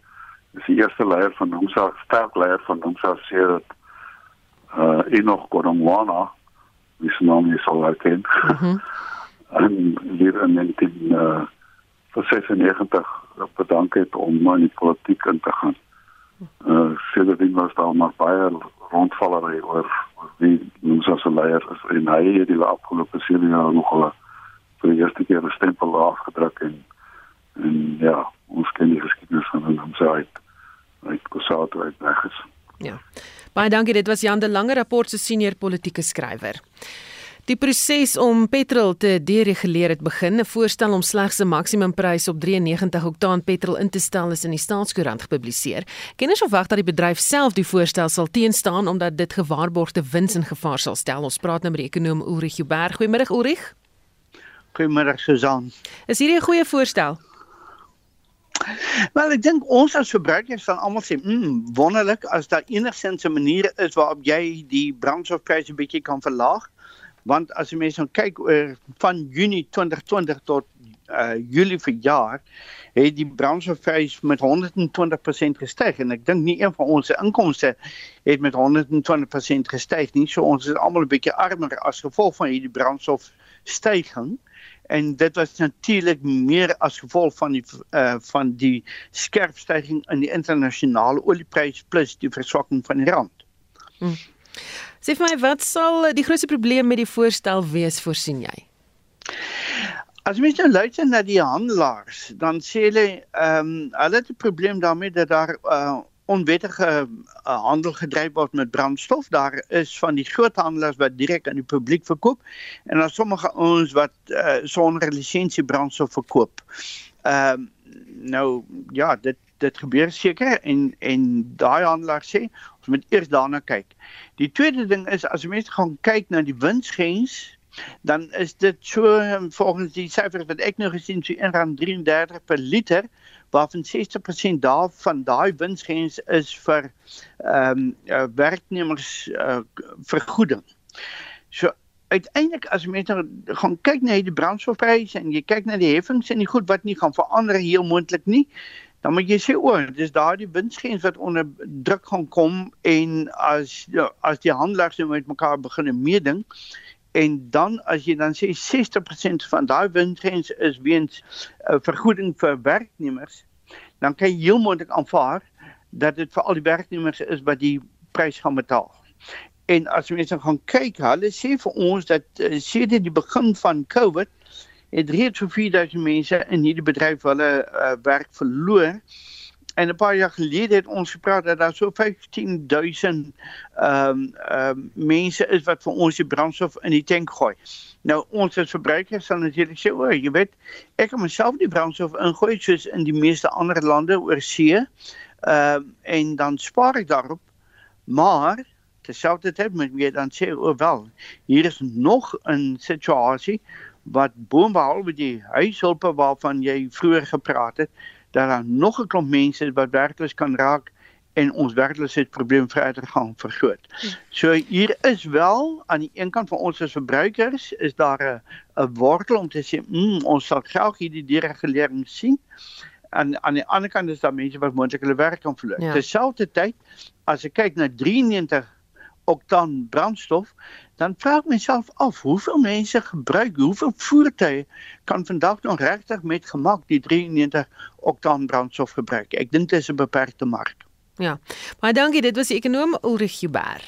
is die eerste leier van ons sterk leier van ons sê dat uh Enoch Godongwana wie se naam jy sal herken. (laughs) Mm en hier in die uh vir 96 bedank het om in die politiek in te gaan. Uh sedertdien was daar maar baie rondvallery oor wie ons as leier is en hy het die afgelope 7 jaar nog al vir die eerste keer 'n stempel afgedruk en en ja, ons ken die geskiedenis van hom so uit uit Kosato uit weg is. Ja. Baie dankie, dit was Jan de Lange rapport se senior politieke skrywer. Die proses om petrol te dereguleer het begin. 'n Voorstel om slegs 'n maksimumprys op 93 oktaan petrol in te stel is in die staatskoerant gepubliseer. Kenners verwag dat die bedryf self die voorstel sal teenstaan omdat dit gewaarborgde wins in gevaar sal stel. Ons praat nou met die ekonom Ulrich Huber. Goeiemôre Ulrich. Goeiemôre Susan. Is hierdie 'n goeie voorstel? (laughs) Wel ek dink ons as verbruikers sal almal sê, "Mmm, wonderlik as daar enigsins 'n manier is waarop jy die brandstofpryse bietjie kan verlaag." Want as jy mens nou kyk oor van Junie 2020 tot uh Julie verjaar, het die brandstofprys met 120% gestyg en ek dink nie een van ons se inkomste het met 120% gestyg nie. So ons is almal 'n bietjie armer as gevolg van hierdie brandstofstygings en dit was natuurlik meer as gevolg van die uh, van die skerp stygings in die internasionale oliepryse plus die verswakking van die rand. Hmm. Sê vir my wat sal die grootste probleem met die voorstel wees voorsien jy? As mens nou luister na die handelaars, dan sê hulle ehm um, hulle het 'n probleem daarmee dat daar uh, onwettige uh, handel gedryf word met brandstof. Daar is van die groot handelaars wat direk aan die publiek verkoop en dan sommige ons wat uh, sonder lisensie brandstof verkoop. Ehm um, nou ja, dit dit gebeur seker en en daai handelaar sê ons moet eers daarna kyk. Die tweede ding is as mense gaan kyk na die winsgrens dan is dit so ehm, volgens die syfers wat ek nou gesien so R1.33 per liter waarvan 60% daarvan daai winsgrens is vir ehm um, uh, werknemers uh, vergoeding. So uiteindelik as mense nou gaan kyk na die brandstofpryse en jy kyk na die heffings en die goed wat nie gaan verander heel moontlik nie, dan moet jy sê o, dis daardie winsgrens wat onder druk gaan kom en as ja, as die handelaars nou met mekaar begin meeding en dan as jy dan sê 60% van daai windgrens is weens 'n uh, vergoeding vir werknemers dan kan jy heel moontlik aanvaar dat dit vir al die werknemers is wat die prys gaan betaal. En as mense gaan kyk, hulle sê vir ons dat uh, sedert die begin van Covid het reeds so 4000 mense in hierdie bedryf hulle uh, werk verloor. En 'n paar jaar gelede het ons gepraat dat daar so 15000 ehm um, ehm um, mense is wat vir ons die brandstof in die tank gooi. Nou ons as verbruikers sal natuurlik sê, "O, jy weet, ek kan myself die brandstof ingooi soos in die meeste ander lande oor see." Ehm um, en dan spaar ek daarop. Maar terselfdertyd moet jy dan sê, "O wel, hier is nog 'n situasie wat boonbehalwe die huishulpe waarvan jy vroeër gepraat het, dat daar nog 'n klomp mense is wat werkloos kan raak en ons werkloosheidsprobleem verder gaan vergroot. So hier is wel aan die een kant van ons as verbruikers is daar 'n 'n wortel om te sê, mm, ons sal graag hierdie deregulering sien. En aan die ander kant is daar mense wat moontlik hulle werk kan verloor. Ja. Terselfdertyd as ek kyk na 93 oktan brandstof, dan vra ek myself af, hoeveel mense gebruik, hoeveel voertuie kan vandag nog regtig met gemak die 93 oktan brandstof gebruik? Ek dink dit is 'n beperkte mark. Ja. Maar dankie, dit was die ekonom Ulrich Huber.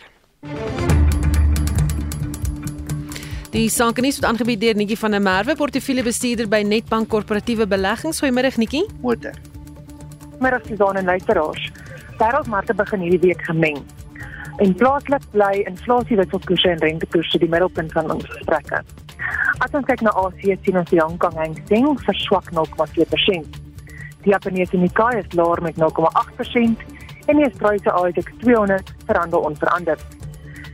Die sakenis word aangebied deur Netjie van der Merwe, portefeuljebestuurder by Netbank Korporatiewe Beleggings. Goeiemôre Netjie. Goeiemôre. Môre Suzan en luisteraars. Wêreldmarkte begin hierdie week gemeng. En plaaslik bly inflasie wisselkoerse en rentekoerse die middelpunt van ons gesprekke. As ons kyk na Asië, sien ons die Hong Kong Hang Seng verswak 0,4%. Die Japaneese Nikkei is laer met 0,8% en die Australiese ASX 200 verhandel onveranderd.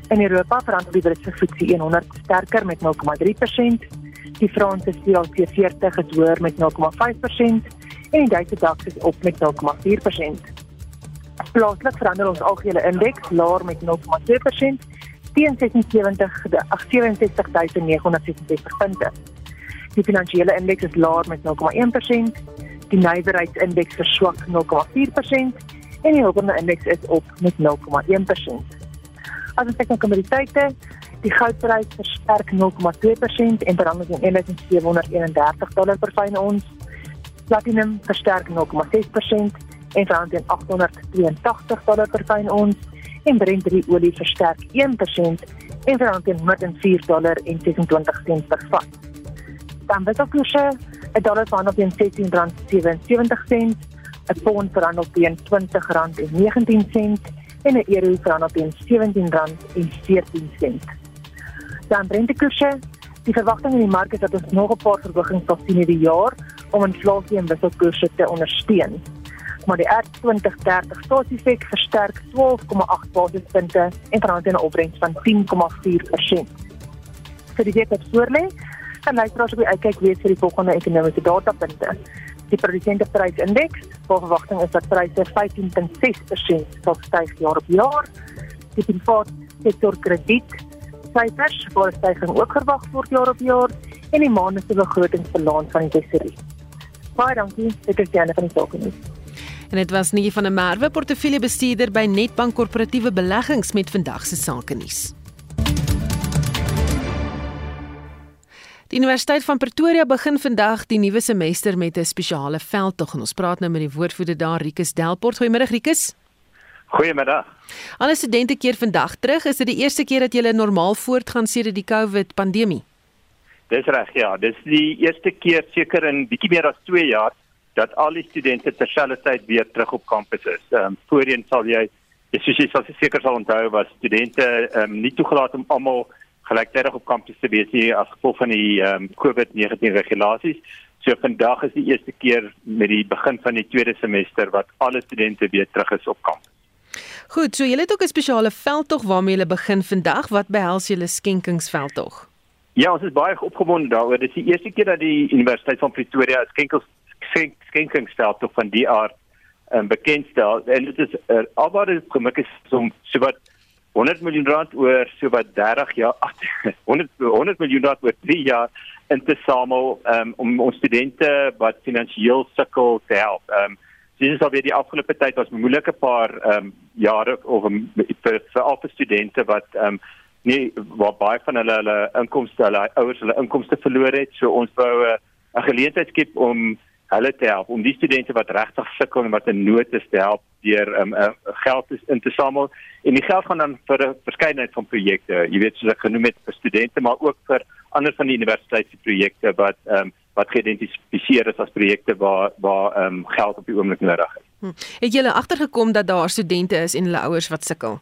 In Europa verhandel die Britse FTSE 100 sterker met 0,3%. Die Franse CAC 40 is hoër met 0,5% en die Duitse DAX is op met 0,4%. Plaaslik verander ons algehele indeks laer met 0,2% teen 67966 punte. Die finansiële indeks is laer met 0,1%, die nywerheidsindeks verswak 0,4% en die hulpbronne indeks is op met 0,1%. As ons kyk na kommoditeite, die goudprys versterk 0,2% en verhandel teen 1731 dollar per fyn ons. Platinum versterk 0,6% en verhandel teen 882 dollar per fyn ons en Brent olie versterk 1% en verhandel teen 104 dollar en 26 sent per vat. Dan wisselkoerse, 'n dollar verhandel teen R16.77 sent, 'n pond verhandel teen R20.19 sent en 'n euro verhandel teen R17.14 sent. Dan Brentkoerse, die verwagting in die mark is dat ons nog 'n paar verhogings sal sien hierdie jaar om inflasie en wisselkoerse te ondersteun maar die R2030 statistiek versterk 12,8 basispunte en verhandel teen 'n opbrengs van 10,4%. Vir die week wat voorlê, gaan luisteraars op die uitkyk wees vir die volgende ekonomiese datapunte. Die produsenteprysindeks, vol verwagting is dat pryse 15.6% sal styg jaar op jaar. Die private sektor krediet syfers word styging ook verwag word jaar op jaar en die maandelikse begrotingsbalans van die tesorie. Baie dankie, dit is Jana van die Sakenis. En dit was nie van 'n Merwe portefeuljebestuurder by Netbank Korporatiewe Beleggings met vandag se sake nuus. Die Universiteit van Pretoria begin vandag die nuwe semester met 'n spesiale veldtog en ons praat nou met die woordvoerder daar Rikus Delport. Goeiemôre Rikus. Goeiemiddag. Alle studente keer vandag terug. Is dit die eerste keer dat julle normaal voortgaan sedert die COVID pandemie? Dis reg, ja. Dis die eerste keer seker in bietjie meer as 2 jaar dat al die studente terselfdertyd weer terug op kampus is. Ehm um, voorheen sal jy soos jy sal seker sal onthou was studente ehm um, nie toegelaat om almal gelyktydig op kampus te wees nie as gevolg van die ehm um, COVID-19 regulasies. So vandag is die eerste keer met die begin van die tweede semester wat alle studente weer terug is op kampus. Goed, so julle het ook 'n spesiale veldtog waarmee julle begin vandag. Wat behels julle skenkingsveldtog? Ja, ons is baie opgewonde daaroor. Dit is die eerste keer dat die Universiteit van Pretoria 'n skenkels skenkingsveldtog van die aard um, bekendstel. En dit is uh, alwaar dit gemik is om so wat 100 miljoen rand oor so wat 30 jaar 100 100 (laughs) miljoen rand oor 3 jaar in te samel um, om ons studente wat finansiëel sukkel te help. Ehm um, dis is alweer die afgelope tyd was moeilike paar ehm um, jare of vir vir al die studente wat ehm um, nie waar baie van hulle hulle inkomste hulle ouers hulle inkomste verloor het. So ons wou 'n uh, geleentheid skep om hulle te help om die studente wat regtig sukkel en wat in nood is te help deur um, uh, geld in te samel en die geld gaan dan vir 'n verskeidenheid van projekte jy weet soos ek genoem het vir studente maar ook vir ander van die universiteite projekte wat um, wat geïdentifiseer is as projekte waar waar um, geld op die oomblik nodig is. Hm. Het julle agtergekom dat daar studente is en hulle ouers wat sukkel?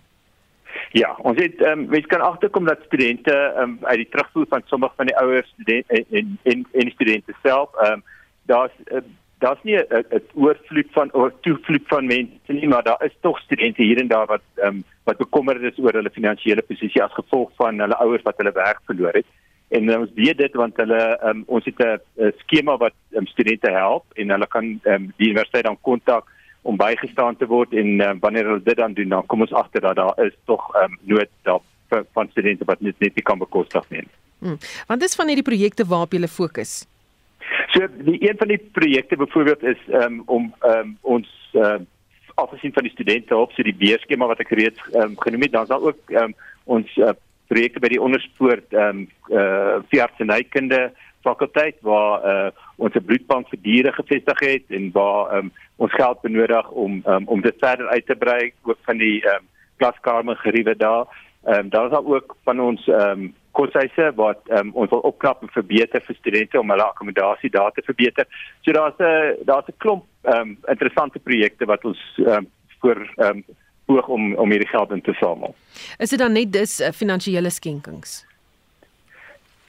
Ja, ons het ehm um, mens kan agterkom dat studente ehm um, uit die terugvoer van sommige van die ouers studente en en en die studente self ehm um, daar's uh, daar's nie 'n oorvloed van of toevloed van mense nie, maar daar is tog studente hier en daar wat ehm um, wat bekommerd is oor hulle finansiële posisie as gevolg van hulle ouers wat hulle werk verloor het. En ons weet dit want hulle um, ons het 'n skema wat um, studente help en hulle kan um, die universiteit dan kontak om bygestaan te word en um, wanneer hulle dit dan doen dan kom ons agter dat daar is tog um, nood daar van studente wat net net nie kan bekostig nie. Hmm. Want dis van hierdie projekte waarop jy fokus. So die een van die projekte byvoorbeeld is um, om um, ons uh, afgesien van die studente op so die beurskema wat ek reeds um, genoem het, dan is daar ook um, ons uh, projekte by die onderspoort ehm um, eh uh, veeartsenykunde fakulteit waar eh uh, ons 'n bloedbank vir diere gevestig het en waar ehm um, ons geld benodig om um, om dit verder uit te brei ook van die ehm um, klaskamer geriewe daar. Ehm um, daar is ook van ons ehm um, koshuise wat um, ons wil opknap en verbeter vir studente om hulle akkommodasie daar te verbeter. So daar's 'n daar's 'n klomp ehm um, interessante projekte wat ons ehm um, voor ehm um, oog om om hierdie geld in te samel. Is dit dan net dis uh, finansiële skenkings?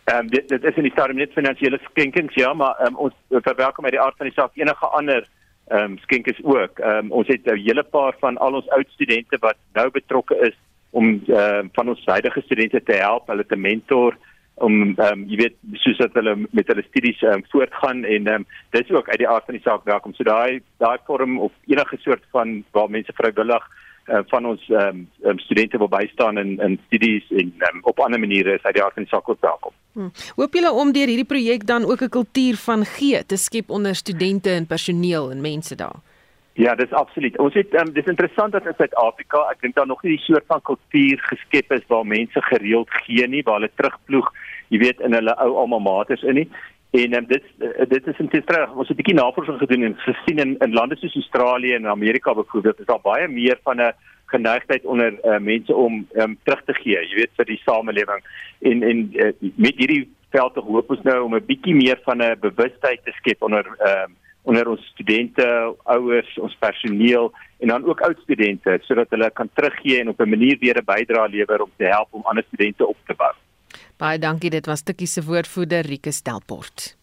Ehm um, dit, dit is nie stadium net finansiële skenkings ja, maar um, ons verwelkom uit die aard van die saak enige ander ehm um, skenkings ook. Ehm um, ons het 'n hele paar van al ons oud studente wat nou betrokke is om ehm uh, van ons huidige studente te help, hulle te mentor om ehm um, jy weet soos dat hulle met hulle studies ehm um, voortgaan en ehm um, dis ook uit die aard van die saak welkom. So daai daai vorm of enige soort van waar mense vrywillig uh, van ons um, um, studente wil bystaan in in studies en um, op ander maniere is hy die aard van die saak ook welkom. Hmm. Hoop julle om deur hierdie projek dan ook 'n kultuur van gee te skep onder studente en personeel en mense daar. Ja, dis absoluut. Ons het um, dis interessant dat in Suid-Afrika, ek dink daar nog nie die soort van kultuur geskep is waar mense gereeld gee nie, waar hulle terugploeg, jy weet in hulle ou alma maters in nie. En um, dit dit is interessant. Ons het 'n bietjie navorsing gedoen en gesien in in lande soos Australië en Amerika byvoorbeeld is daar baie meer van 'n geneigtheid onder uh, mense om um, terug te gee, jy weet vir die samelewing. En en uh, met hierdie veld te hoop ons nou om 'n bietjie meer van 'n bewustheid te skep onder um, onder ons studente, ouers, ons personeel en dan ook oud studente sodat hulle kan teruggee en op 'n manier weer 'n bydrae lewer om te help om ander studente op te bou. Baie dankie, dit was Tikkie se woordvoerder Rike Stelport.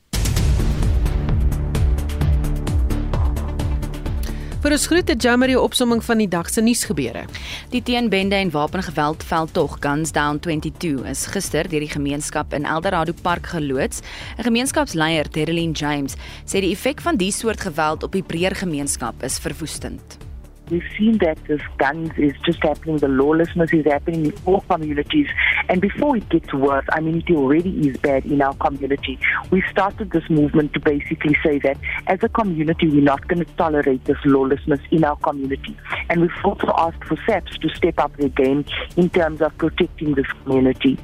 Vir ons groete Jamari opsomming van die dag se nuusgebeure. Die teenbende en wapengeweld veldtog Guns Down 22 is gister deur die gemeenskap in Eldorado Park geloods. 'n Gemeenskapsleier, Terrelyn James, sê die effek van die soort geweld op die breër gemeenskap is verwoestend. We've seen that this guns is just happening, the lawlessness is happening in all communities. And before it gets worse, I mean, it already is bad in our community. We started this movement to basically say that as a community, we're not going to tolerate this lawlessness in our community. And we've also asked for SAPs to step up their game in terms of protecting this community.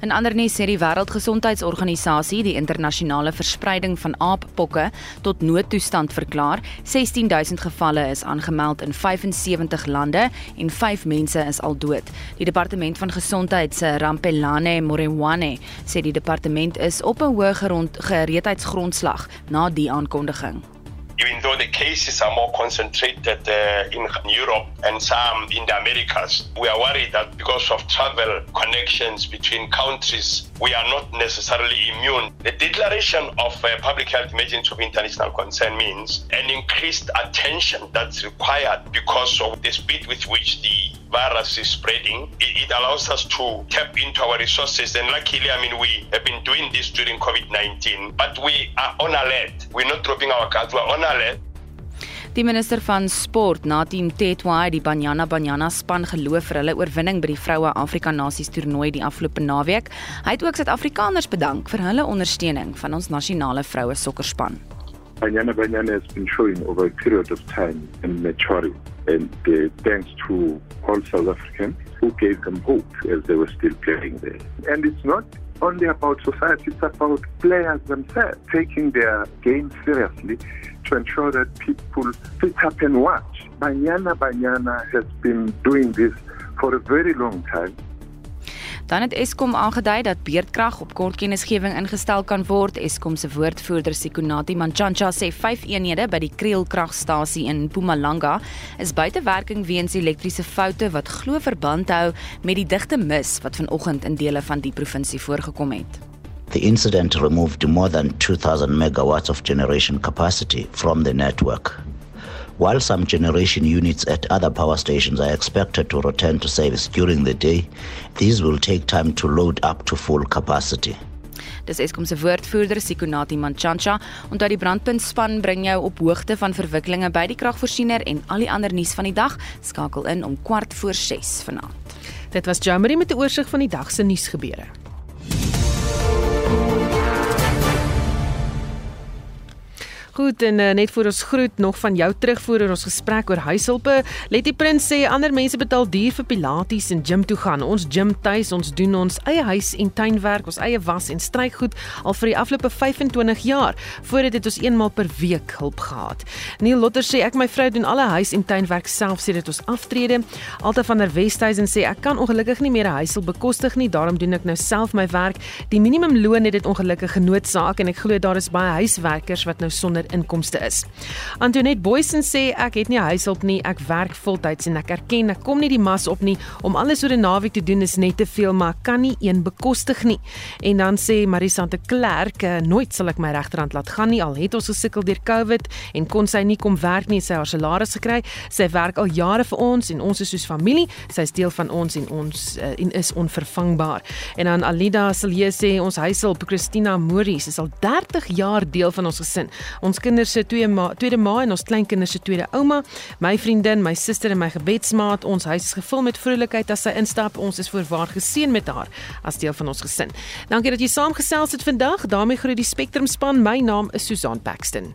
In ander nuus sê die Wêreldgesondheidsorganisasie die internasionale verspreiding van aappokke tot noodtoestand verklaar. 16000 gevalle is aangemeld in 75 lande en 5 mense is al dood. Die departement van gesondheid se Rampelane Morewane sê die departement is op 'n hoë gereedheidsgrondslag na die aankondiging. Even though the cases are more concentrated uh, in Europe and some in the Americas. We are worried that because of travel connections between countries, we are not necessarily immune. The declaration of a public health emergency of international concern means an increased attention that's required because of the speed with which the virus is spreading. It, it allows us to tap into our resources. And luckily, I mean, we have been doing this during COVID 19, but we are on alert. We're not dropping our guards, we're on alert. Die minister van sport, Natim Tetwa, het die Banyana Banyana span geloof vir hulle oorwinning by die Vroue Afrika Nasies toernooi die afgelope naweek. Hy het ook Suid-Afrikaners bedank vir hulle ondersteuning van ons nasionale vroue sokkerspan. Banyana Banyana has been showing over a period of time and maturing and uh, thanks to all South Africans who gave them hope as they were still playing there. And it's not only about society, it's about players themselves taking their game seriously to ensure that people sit up and watch. Banyana Banyana has been doing this for a very long time. Dan het Eskom aangedui dat beerdkrag op kort kennisgewing ingestel kan word. Eskom se woordvoerder Sikunati Manchancha sê 5 eenhede by die Krielkragstasie in Mpumalanga is buite werking weens elektriese foute wat glo verband hou met die digte mis wat vanoggend in dele van die provinsie voorgekom het. The incident removed more than 2000 megawatts of generation capacity from the network. While some generation units at other power stations are expected to return to service during the day, these will take time to load up to full capacity. Dis Eskom se woordvoerder Sikunati Manchancha, onthou die brandpuntspan bring jou op hoogte van verwikkelinge by die kragvoorsiener en al die ander nuus van die dag. Skakel in om kwart voor 6 vanaand. Dit was Jamie met 'n oorsig van die dag se nuusgebeure. Goed en uh, net voor ons groet nog van jou terugvoer oor ons gesprek oor huishulpe. Letty Prins sê ander mense betaal duur vir pilates en gym toe gaan. Ons gym tuis, ons doen ons eie huis en tuinwerk, ons eie was en strykgoed al vir die afgelope 25 jaar. Voordat het ons eenmaal per week hulp gehad. Neil Lotter sê ek my vrou doen alle huis en tuinwerk self sê dit ons aftrede. Alta van der Westhuizen sê ek kan ongelukkig nie meer 'n huishulp bekostig nie, daarom doen ek nou self my werk. Die minimumloon het dit ongelukkig genoodsaak en ek glo daar is baie huiswerkers wat nou sonder minder inkomste is. Antoinette Boysen sê ek het nie huishulp nie, ek werk voltyds en ek erken ek kom nie die mas op nie om alles oor 'n naweek te doen is net te veel, maar ek kan nie een bekostig nie. En dan sê Marisa te Klerk, eh, nooit sal ek my regterhand laat gaan nie al het ons gesukkel deur COVID en kon sy nie kom werk nie, sy haar salaris gekry. Sy werk al jare vir ons en ons is soos familie. Sy is deel van ons en ons uh, en is onvervangbaar. En dan Alida Silje sê ons huishulp Christina Moris is al 30 jaar deel van ons gesin. Ons ons kinders se tweede ma, tweede ma en ons kleinkinders se tweede ouma, my vriendin, my suster en my gebedsmaat. Ons huis is gevul met vrolikheid as sy instap. Ons is voorwaar geseën met haar as deel van ons gesin. Dankie dat jy saamgesels het vandag. daarmee groet die Spectrum span. My naam is Susan Paxton.